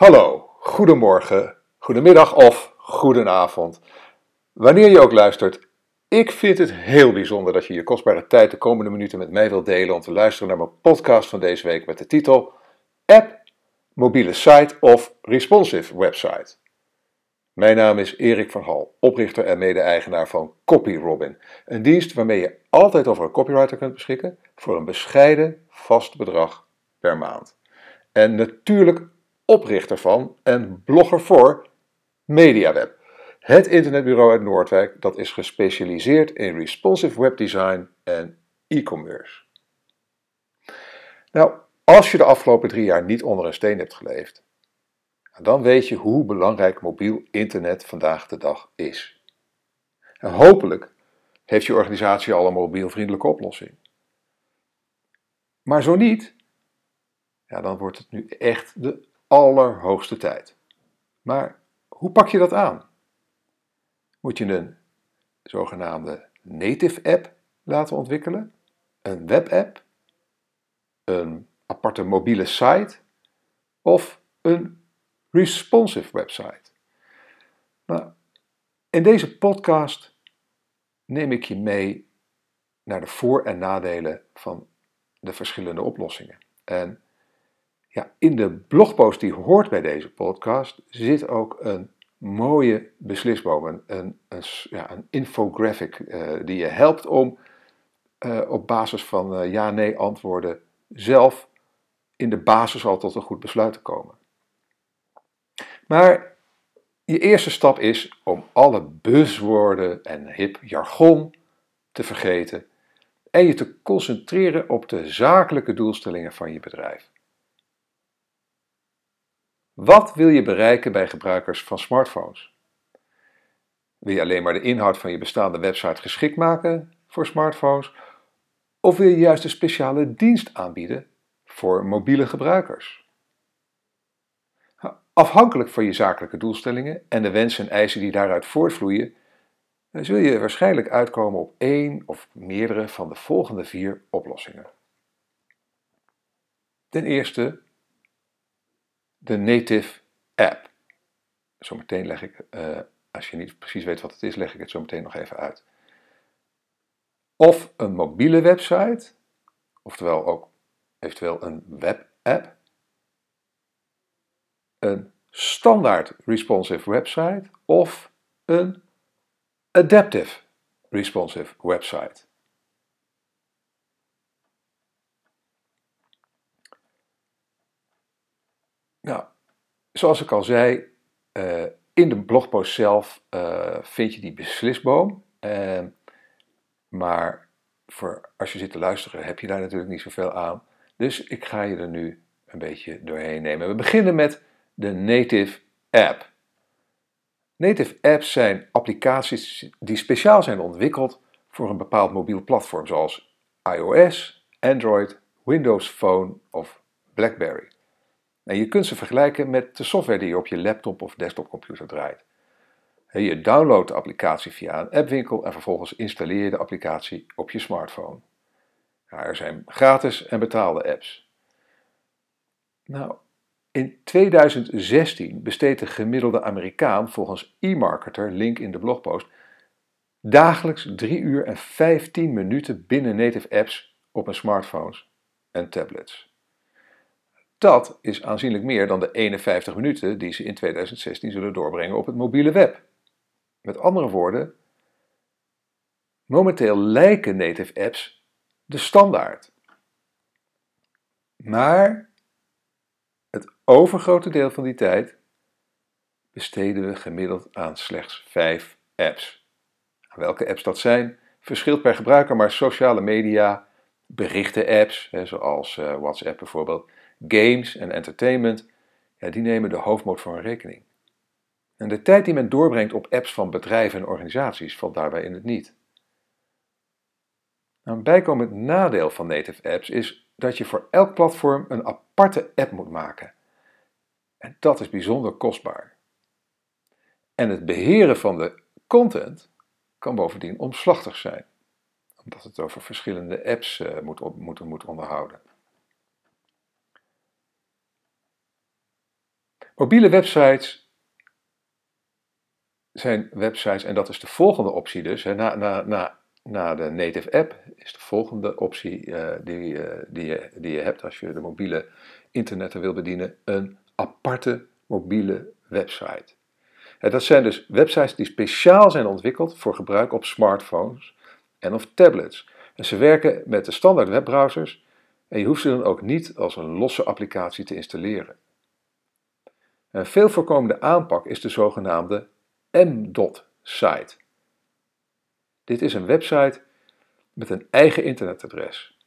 Hallo, goedemorgen, goedemiddag of goedenavond. Wanneer je ook luistert, ik vind het heel bijzonder dat je je kostbare tijd de komende minuten met mij wilt delen om te luisteren naar mijn podcast van deze week met de titel App, mobiele site of responsive website. Mijn naam is Erik van Hal, oprichter en mede-eigenaar van CopyRobin, een dienst waarmee je altijd over een copywriter kunt beschikken voor een bescheiden vast bedrag per maand. En natuurlijk oprichter van en blogger voor MediaWeb, het internetbureau uit Noordwijk dat is gespecialiseerd in responsive webdesign en e-commerce. Nou, als je de afgelopen drie jaar niet onder een steen hebt geleefd, dan weet je hoe belangrijk mobiel internet vandaag de dag is. En hopelijk heeft je organisatie al een mobielvriendelijke oplossing. Maar zo niet, ja, dan wordt het nu echt de allerhoogste tijd. Maar hoe pak je dat aan? Moet je een zogenaamde native app laten ontwikkelen, een webapp, een aparte mobiele site of een responsive website? Nou, in deze podcast neem ik je mee naar de voor- en nadelen van de verschillende oplossingen. En ja, in de blogpost die hoort bij deze podcast zit ook een mooie beslisboom, een, een, ja, een infographic uh, die je helpt om uh, op basis van uh, ja-nee antwoorden zelf in de basis al tot een goed besluit te komen. Maar je eerste stap is om alle buzzwoorden en hip jargon te vergeten en je te concentreren op de zakelijke doelstellingen van je bedrijf. Wat wil je bereiken bij gebruikers van smartphones? Wil je alleen maar de inhoud van je bestaande website geschikt maken voor smartphones? Of wil je juist een speciale dienst aanbieden voor mobiele gebruikers? Afhankelijk van je zakelijke doelstellingen en de wensen en eisen die daaruit voortvloeien, zul je waarschijnlijk uitkomen op één of meerdere van de volgende vier oplossingen. Ten eerste de native app. Zometeen leg ik, uh, als je niet precies weet wat het is, leg ik het zo meteen nog even uit. Of een mobiele website, oftewel ook eventueel een webapp. Een standaard responsive website of een adaptive responsive website. Nou, zoals ik al zei, uh, in de blogpost zelf uh, vind je die beslisboom. Uh, maar voor, als je zit te luisteren heb je daar natuurlijk niet zoveel aan. Dus ik ga je er nu een beetje doorheen nemen. We beginnen met de Native App. Native apps zijn applicaties die speciaal zijn ontwikkeld voor een bepaald mobiel platform, zoals iOS, Android, Windows Phone of BlackBerry. En je kunt ze vergelijken met de software die je op je laptop of desktopcomputer draait. Je downloadt de applicatie via een appwinkel en vervolgens installeer je de applicatie op je smartphone. er zijn gratis en betaalde apps. Nou, in 2016 besteedt de gemiddelde Amerikaan volgens eMarketer, link in de blogpost, dagelijks 3 uur en 15 minuten binnen native apps op hun smartphones en tablets. Dat is aanzienlijk meer dan de 51 minuten die ze in 2016 zullen doorbrengen op het mobiele web. Met andere woorden, momenteel lijken native apps de standaard. Maar het overgrote deel van die tijd besteden we gemiddeld aan slechts 5 apps. Welke apps dat zijn, verschilt per gebruiker, maar sociale media, berichten-apps, zoals eh, WhatsApp bijvoorbeeld, games en entertainment, ja, die nemen de hoofdmoot voor rekening. En de tijd die men doorbrengt op apps van bedrijven en organisaties valt daarbij in het niet. Nou, een bijkomend nadeel van native apps is dat je voor elk platform een aparte app moet maken. En dat is bijzonder kostbaar. En het beheren van de content kan bovendien omslachtig zijn, omdat het over verschillende apps moet, moet, moet onderhouden. Mobiele websites zijn websites, en dat is de volgende optie dus, na, na, na, na de native app is de volgende optie uh, die, uh, die, je, die je hebt als je de mobiele internet wil bedienen, een aparte mobiele website. Dat zijn dus websites die speciaal zijn ontwikkeld voor gebruik op smartphones en of tablets. En ze werken met de standaard webbrowsers en je hoeft ze dan ook niet als een losse applicatie te installeren. Een veel voorkomende aanpak is de zogenaamde M.site. Dit is een website met een eigen internetadres.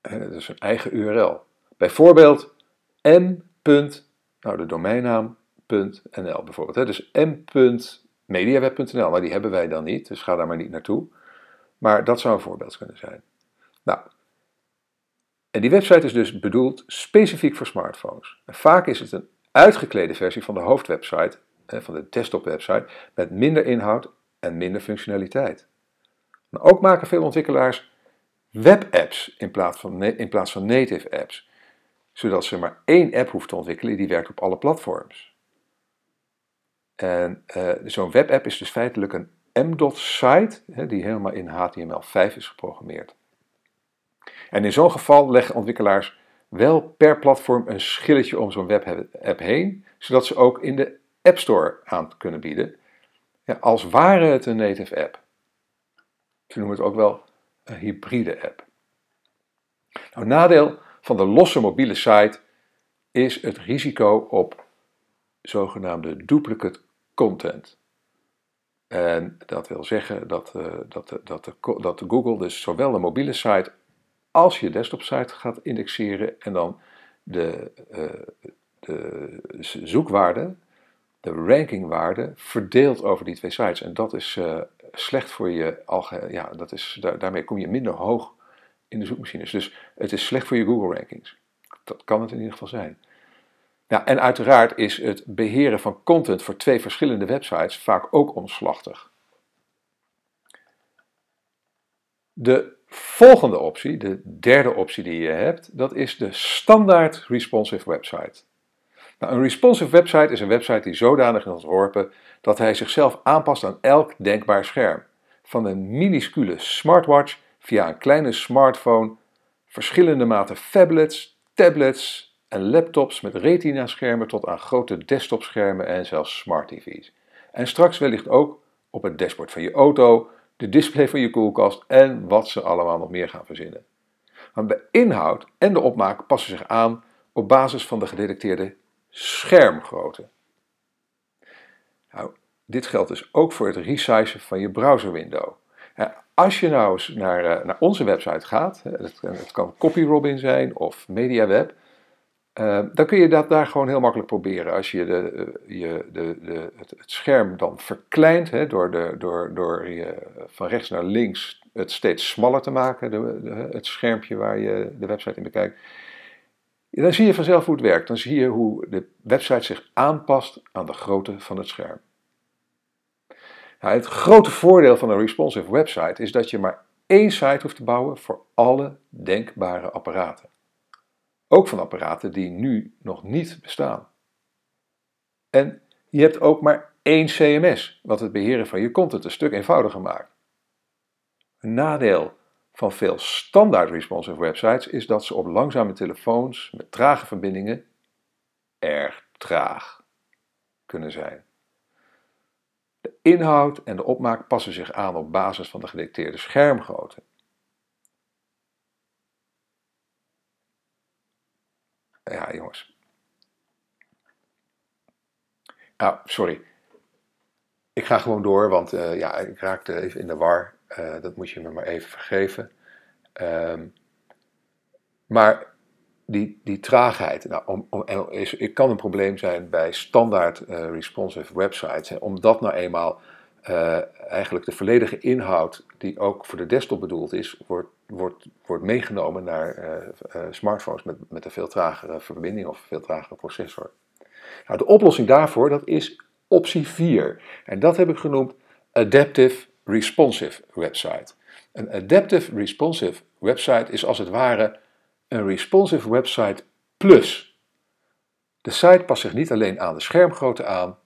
Dus een eigen URL. Bijvoorbeeld m. Nou, de domeinnaam.nl bijvoorbeeld. Dus m.mediaweb.nl, maar die hebben wij dan niet, dus ga daar maar niet naartoe. Maar dat zou een voorbeeld kunnen zijn. Nou, en die website is dus bedoeld specifiek voor smartphones. En vaak is het een uitgeklede versie van de hoofdwebsite, van de desktop-website, met minder inhoud en minder functionaliteit. Maar ook maken veel ontwikkelaars webapps in plaats van, in plaats van native apps, zodat ze maar één app hoeft te ontwikkelen die werkt op alle platforms. En uh, zo'n webapp is dus feitelijk een M.site die helemaal in HTML5 is geprogrammeerd. En in zo'n geval leggen ontwikkelaars wel per platform een schilletje om zo'n webapp heen, zodat ze ook in de App Store aan kunnen bieden, ja, als ware het een native app. Ze noemen het ook wel een hybride app. Nou, nadeel van de losse mobiele site is het risico op zogenaamde duplicate content. En dat wil zeggen dat, uh, dat, dat, dat Google dus zowel de mobiele site als je desktop-site gaat indexeren en dan de, uh, de zoekwaarde, de rankingwaarde, verdeelt over die twee sites. En dat is uh, slecht voor je algeheel. Ja, dat is, daar, daarmee kom je minder hoog in de zoekmachines. Dus het is slecht voor je Google rankings. Dat kan het in ieder geval zijn. Nou, en uiteraard is het beheren van content voor twee verschillende websites vaak ook omslachtig. De volgende optie, de derde optie die je hebt, dat is de standaard responsive website. Nou, een responsive website is een website die zodanig is ontworpen dat hij zichzelf aanpast aan elk denkbaar scherm. Van een minuscule smartwatch via een kleine smartphone, verschillende maten phablets, tablets en laptops met retina-schermen tot aan grote desktopschermen en zelfs smart TV's. En straks wellicht ook op het dashboard van je auto, de display van je koelkast en wat ze allemaal nog meer gaan verzinnen. Want de inhoud en de opmaak passen zich aan op basis van de gedetecteerde schermgrootte. Nou, dit geldt dus ook voor het resizen van je browserwindow. Als je nou eens naar, eh, naar onze website gaat, het, het kan CopyRobin zijn of MediaWeb, uh, dan kun je dat daar gewoon heel makkelijk proberen. Als je, de, eh, je de, de, het, het, scherm dan verkleint, hè, door, de, door, door je van rechts naar links het steeds smaller te maken, de, het schermpje waar je de website in bekijkt, dan zie je vanzelf hoe het werkt. Dan zie je hoe de website zich aanpast aan de grootte van het scherm. Nou, het grote voordeel van een responsive website is dat je maar één site hoeft te bouwen voor alle denkbare apparaten. Ook van apparaten die nu nog niet bestaan. En je hebt ook maar één CMS, wat het beheren van je content een stuk eenvoudiger maakt. Een nadeel van veel standaard responsive websites is dat ze op langzame telefoons met trage verbindingen erg traag kunnen zijn. De inhoud en de opmaak passen zich aan op basis van de gedetecteerde schermgrootte. Ja, jongens. Ah, sorry. Ik ga gewoon door, want uh, ja, ik raakte even in de war. Uh, dat moet je me maar even vergeven. Um, maar die, die traagheid, nou, om, is, ik kan een probleem zijn bij standaard uh, responsive websites. En omdat nou eenmaal eigenlijk de volledige inhoud die ook voor de desktop bedoeld is, wordt wordt, wordt meegenomen naar uh, smartphones met, met een veel tragere verbinding of een veel tragere processor. Nou, de oplossing daarvoor dat is optie 4. En dat heb ik genoemd Adaptive Responsive Website. Een Adaptive Responsive Website is als het ware een responsive website plus. De site past zich niet alleen aan de schermgrootte aan,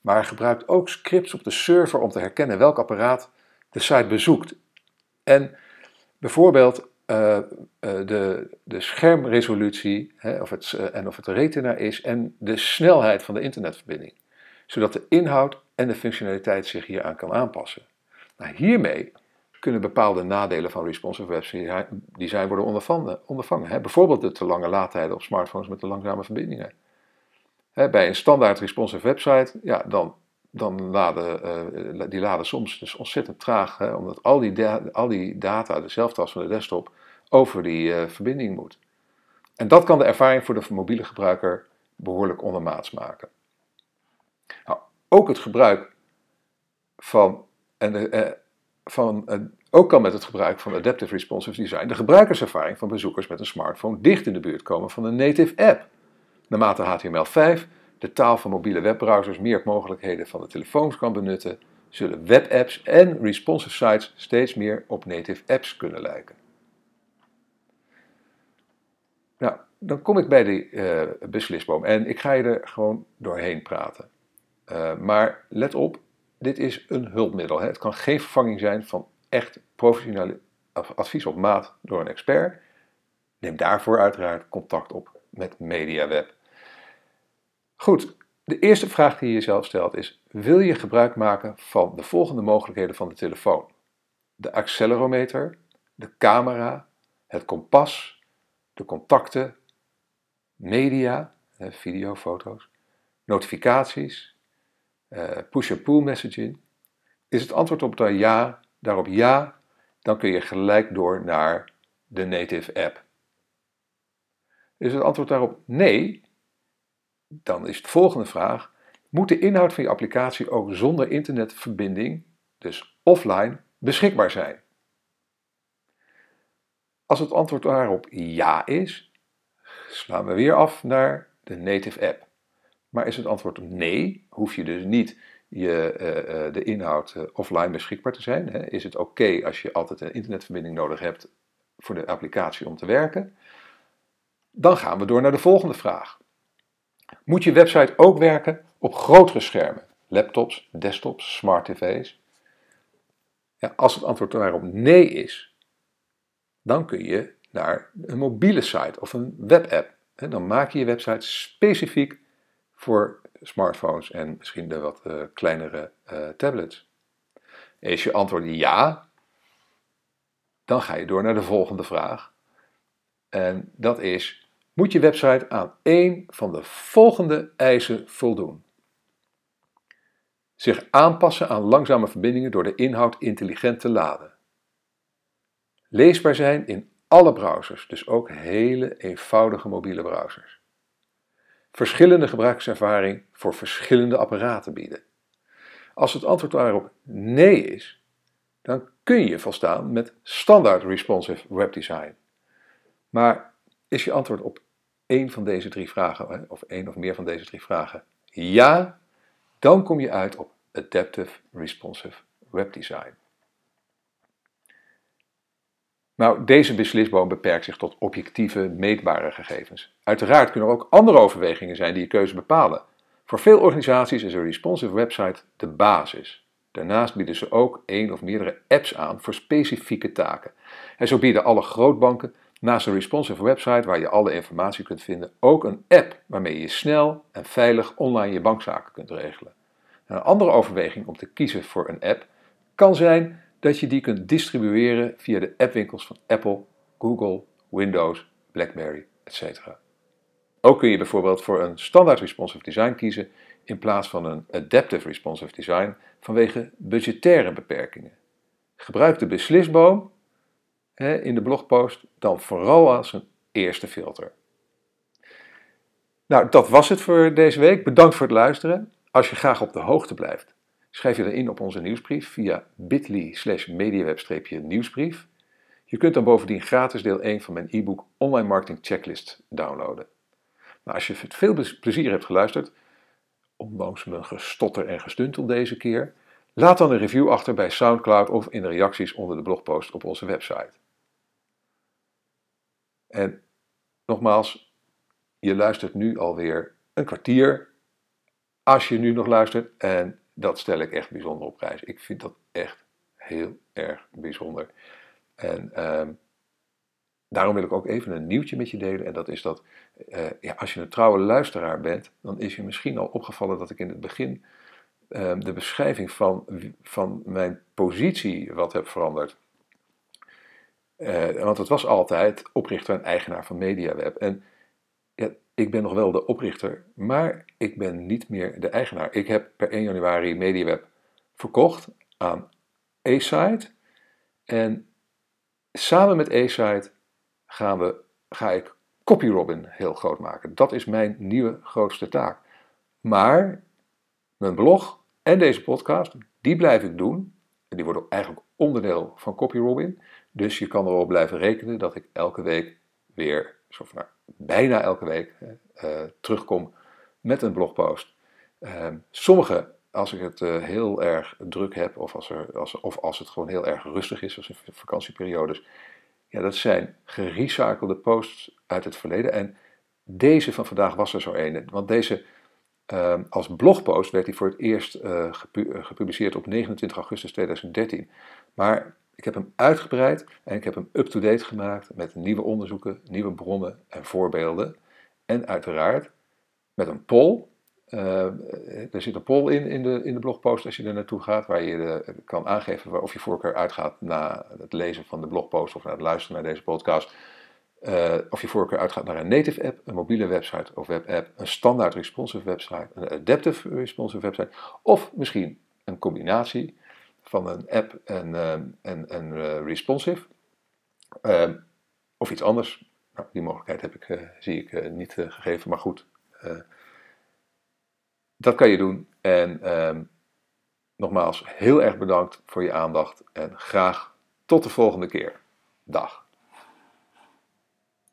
maar gebruikt ook scripts op de server om te herkennen welk apparaat de site bezoekt. En bijvoorbeeld uh, uh, de, de schermresolutie hè, of het, uh, en of het retina is en de snelheid van de internetverbinding. Zodat de inhoud en de functionaliteit zich hieraan kan aanpassen. Nou, hiermee kunnen bepaalde nadelen van responsive webdesign worden ondervangen. ondervangen hè. Bijvoorbeeld de te lange laadtijden op smartphones met de langzame verbindingen. Bij een standaard responsive website, ja, dan, dan laden uh, die laden soms dus ontzettend traag, hè, omdat al die, al die data, dezelfde als van de desktop, over die uh, verbinding moet. En dat kan de ervaring voor de mobiele gebruiker behoorlijk ondermaats maken. Nou, ook het gebruik van, en de, eh, van uh, ook kan met het gebruik van Adaptive Responsive Design de gebruikerservaring van bezoekers met een smartphone dicht in de buurt komen van een native app. Naarmate HTML5 de taal van mobiele webbrowsers meer mogelijkheden van de telefoons kan benutten, zullen webapps en responsive sites steeds meer op native apps kunnen lijken. Nou, dan kom ik bij die uh, beslisboom en ik ga je er gewoon doorheen praten. Uh, maar let op, dit is een hulpmiddel. Hè. Het kan geen vervanging zijn van echt professioneel advies op maat door een expert. Neem daarvoor uiteraard contact op met MediaWeb. Goed, de eerste vraag die je jezelf stelt is: wil je gebruik maken van de volgende mogelijkheden van de telefoon? De accelerometer, de camera, het kompas, de contacten, media, video, foto's, notificaties, uh, push-and-pull messaging? Is het antwoord op daar ja, daarop ja, dan kun je gelijk door naar de native app. Is het antwoord daarop nee, dan is de volgende vraag: moet de inhoud van je applicatie ook zonder internetverbinding, dus offline, beschikbaar zijn? Als het antwoord daarop ja is, slaan we weer af naar de native app. Maar is het antwoord nee, hoef je dus niet je, uh, uh, de inhoud uh, offline beschikbaar te zijn. Hè? Is het oké als je altijd een internetverbinding nodig hebt voor de applicatie om te werken? Dan gaan we door naar de volgende vraag. Moet je website ook werken op grotere schermen? Laptops, desktops, smart tv's? Ja, als het antwoord daarop nee is, dan kun je naar een mobiele site of een webapp. Dan maak je je website specifiek voor smartphones en misschien de wat uh, kleinere uh, tablets. Is je antwoord ja, dan ga je door naar de volgende vraag. En dat is: moet je website aan één van de volgende eisen voldoen? Zich aanpassen aan langzame verbindingen door de inhoud intelligent te laden. Leesbaar zijn in alle browsers, dus ook hele eenvoudige mobiele browsers verschillende gebruikservaring voor verschillende apparaten bieden. Als het antwoord daarop nee is, dan kun je volstaan met standaard responsive webdesign. Maar is je antwoord op één van deze drie vragen, of één of meer van deze drie vragen, ja, dan kom je uit op Adaptive Responsive Webdesign. Nou, deze beslisboom beperkt zich tot objectieve, meetbare gegevens. Uiteraard kunnen er ook andere overwegingen zijn die je keuze bepalen. Voor veel organisaties is een responsive website de basis. Daarnaast bieden ze ook één of meerdere apps aan voor specifieke taken. En zo bieden alle grootbanken naast een responsive website waar je alle informatie kunt vinden, ook een app waarmee je snel en veilig online je bankzaken kunt regelen. Een andere overweging om te kiezen voor een app kan zijn dat je die kunt distribueren via de appwinkels van Apple, Google, Windows, BlackBerry, etc. Ook kun je bijvoorbeeld voor een standaard responsive design kiezen in plaats van een adaptive responsive design vanwege budgettaire beperkingen. Gebruik de beslisboom hè, in de blogpost dan vooral als een eerste filter. Nou, dat was het voor deze week. Bedankt voor het luisteren. Als je graag op de hoogte blijft Schrijf je erin op onze nieuwsbrief via bit.ly slash mediaweb-nieuwsbrief. Je kunt dan bovendien gratis deel 1 van mijn e-book Online Marketing Checklist downloaden. Nou, als je het veel plezier hebt geluisterd, ondanks mijn gestotter en gestuntel deze keer, laat dan een review achter bij SoundCloud of in de reacties onder de blogpost op onze website. En nogmaals, je luistert nu alweer een kwartier, als je nu nog luistert. En dat stel ik echt bijzonder op prijs. Ik vind dat echt heel erg bijzonder. En ehm, daarom wil ik ook even een nieuwtje met je delen. En dat is dat eh, ja, als je een trouwe luisteraar bent, dan is je misschien al opgevallen dat ik in het begin ehm, de beschrijving van, van mijn positie wat heb veranderd. Uh, want het was altijd oprichter en eigenaar van MediaWeb. En ja, ik ben nog wel de oprichter, maar ik ben niet meer de eigenaar. Ik heb per 1 januari MediaWeb verkocht aan A-Site. En samen met A-Site gaan we, ga ik CopyRobin heel groot maken. Dat is mijn nieuwe grootste taak. Maar mijn blog en deze podcast, die blijf ik doen. En die worden eigenlijk onderdeel van CopyRobin. Dus je kan erop blijven rekenen dat ik elke week weer, of nou, bijna elke week, uh, terugkom met een blogpost. Uh, sommige, als ik het uh, heel erg druk heb, of als, er, als, of als het gewoon heel erg rustig is, zoals in vakantieperiodes, ja, dat zijn gerecyclede posts uit het verleden. En deze van vandaag was er zo een. Want deze, uh, als blogpost werd hij voor het eerst uh, gepubliceerd op 29 augustus 2013. Maar ik heb hem uitgebreid en ik heb hem up-to-date gemaakt met nieuwe onderzoeken, nieuwe bronnen en voorbeelden. En uiteraard met een poll. Uh, er zit een poll in, in de, in de blogpost als je er naartoe gaat, waar je de, kan aangeven of je voorkeur uitgaat na het lezen van de blogpost of naar het luisteren naar deze podcast. Uh, of je voorkeur uitgaat naar een native app, een mobiele website of webapp, een standaard responsive website, een adaptive responsive website, of misschien een combinatie van een app en, uh, en, en uh, responsive. Uh, of iets anders. Nou, die mogelijkheid heb ik, zie ik niet gegeven, maar goed. dat kan je doen. En ehm, nogmaals, heel erg bedankt voor je aandacht en graag tot de volgende keer. Dag.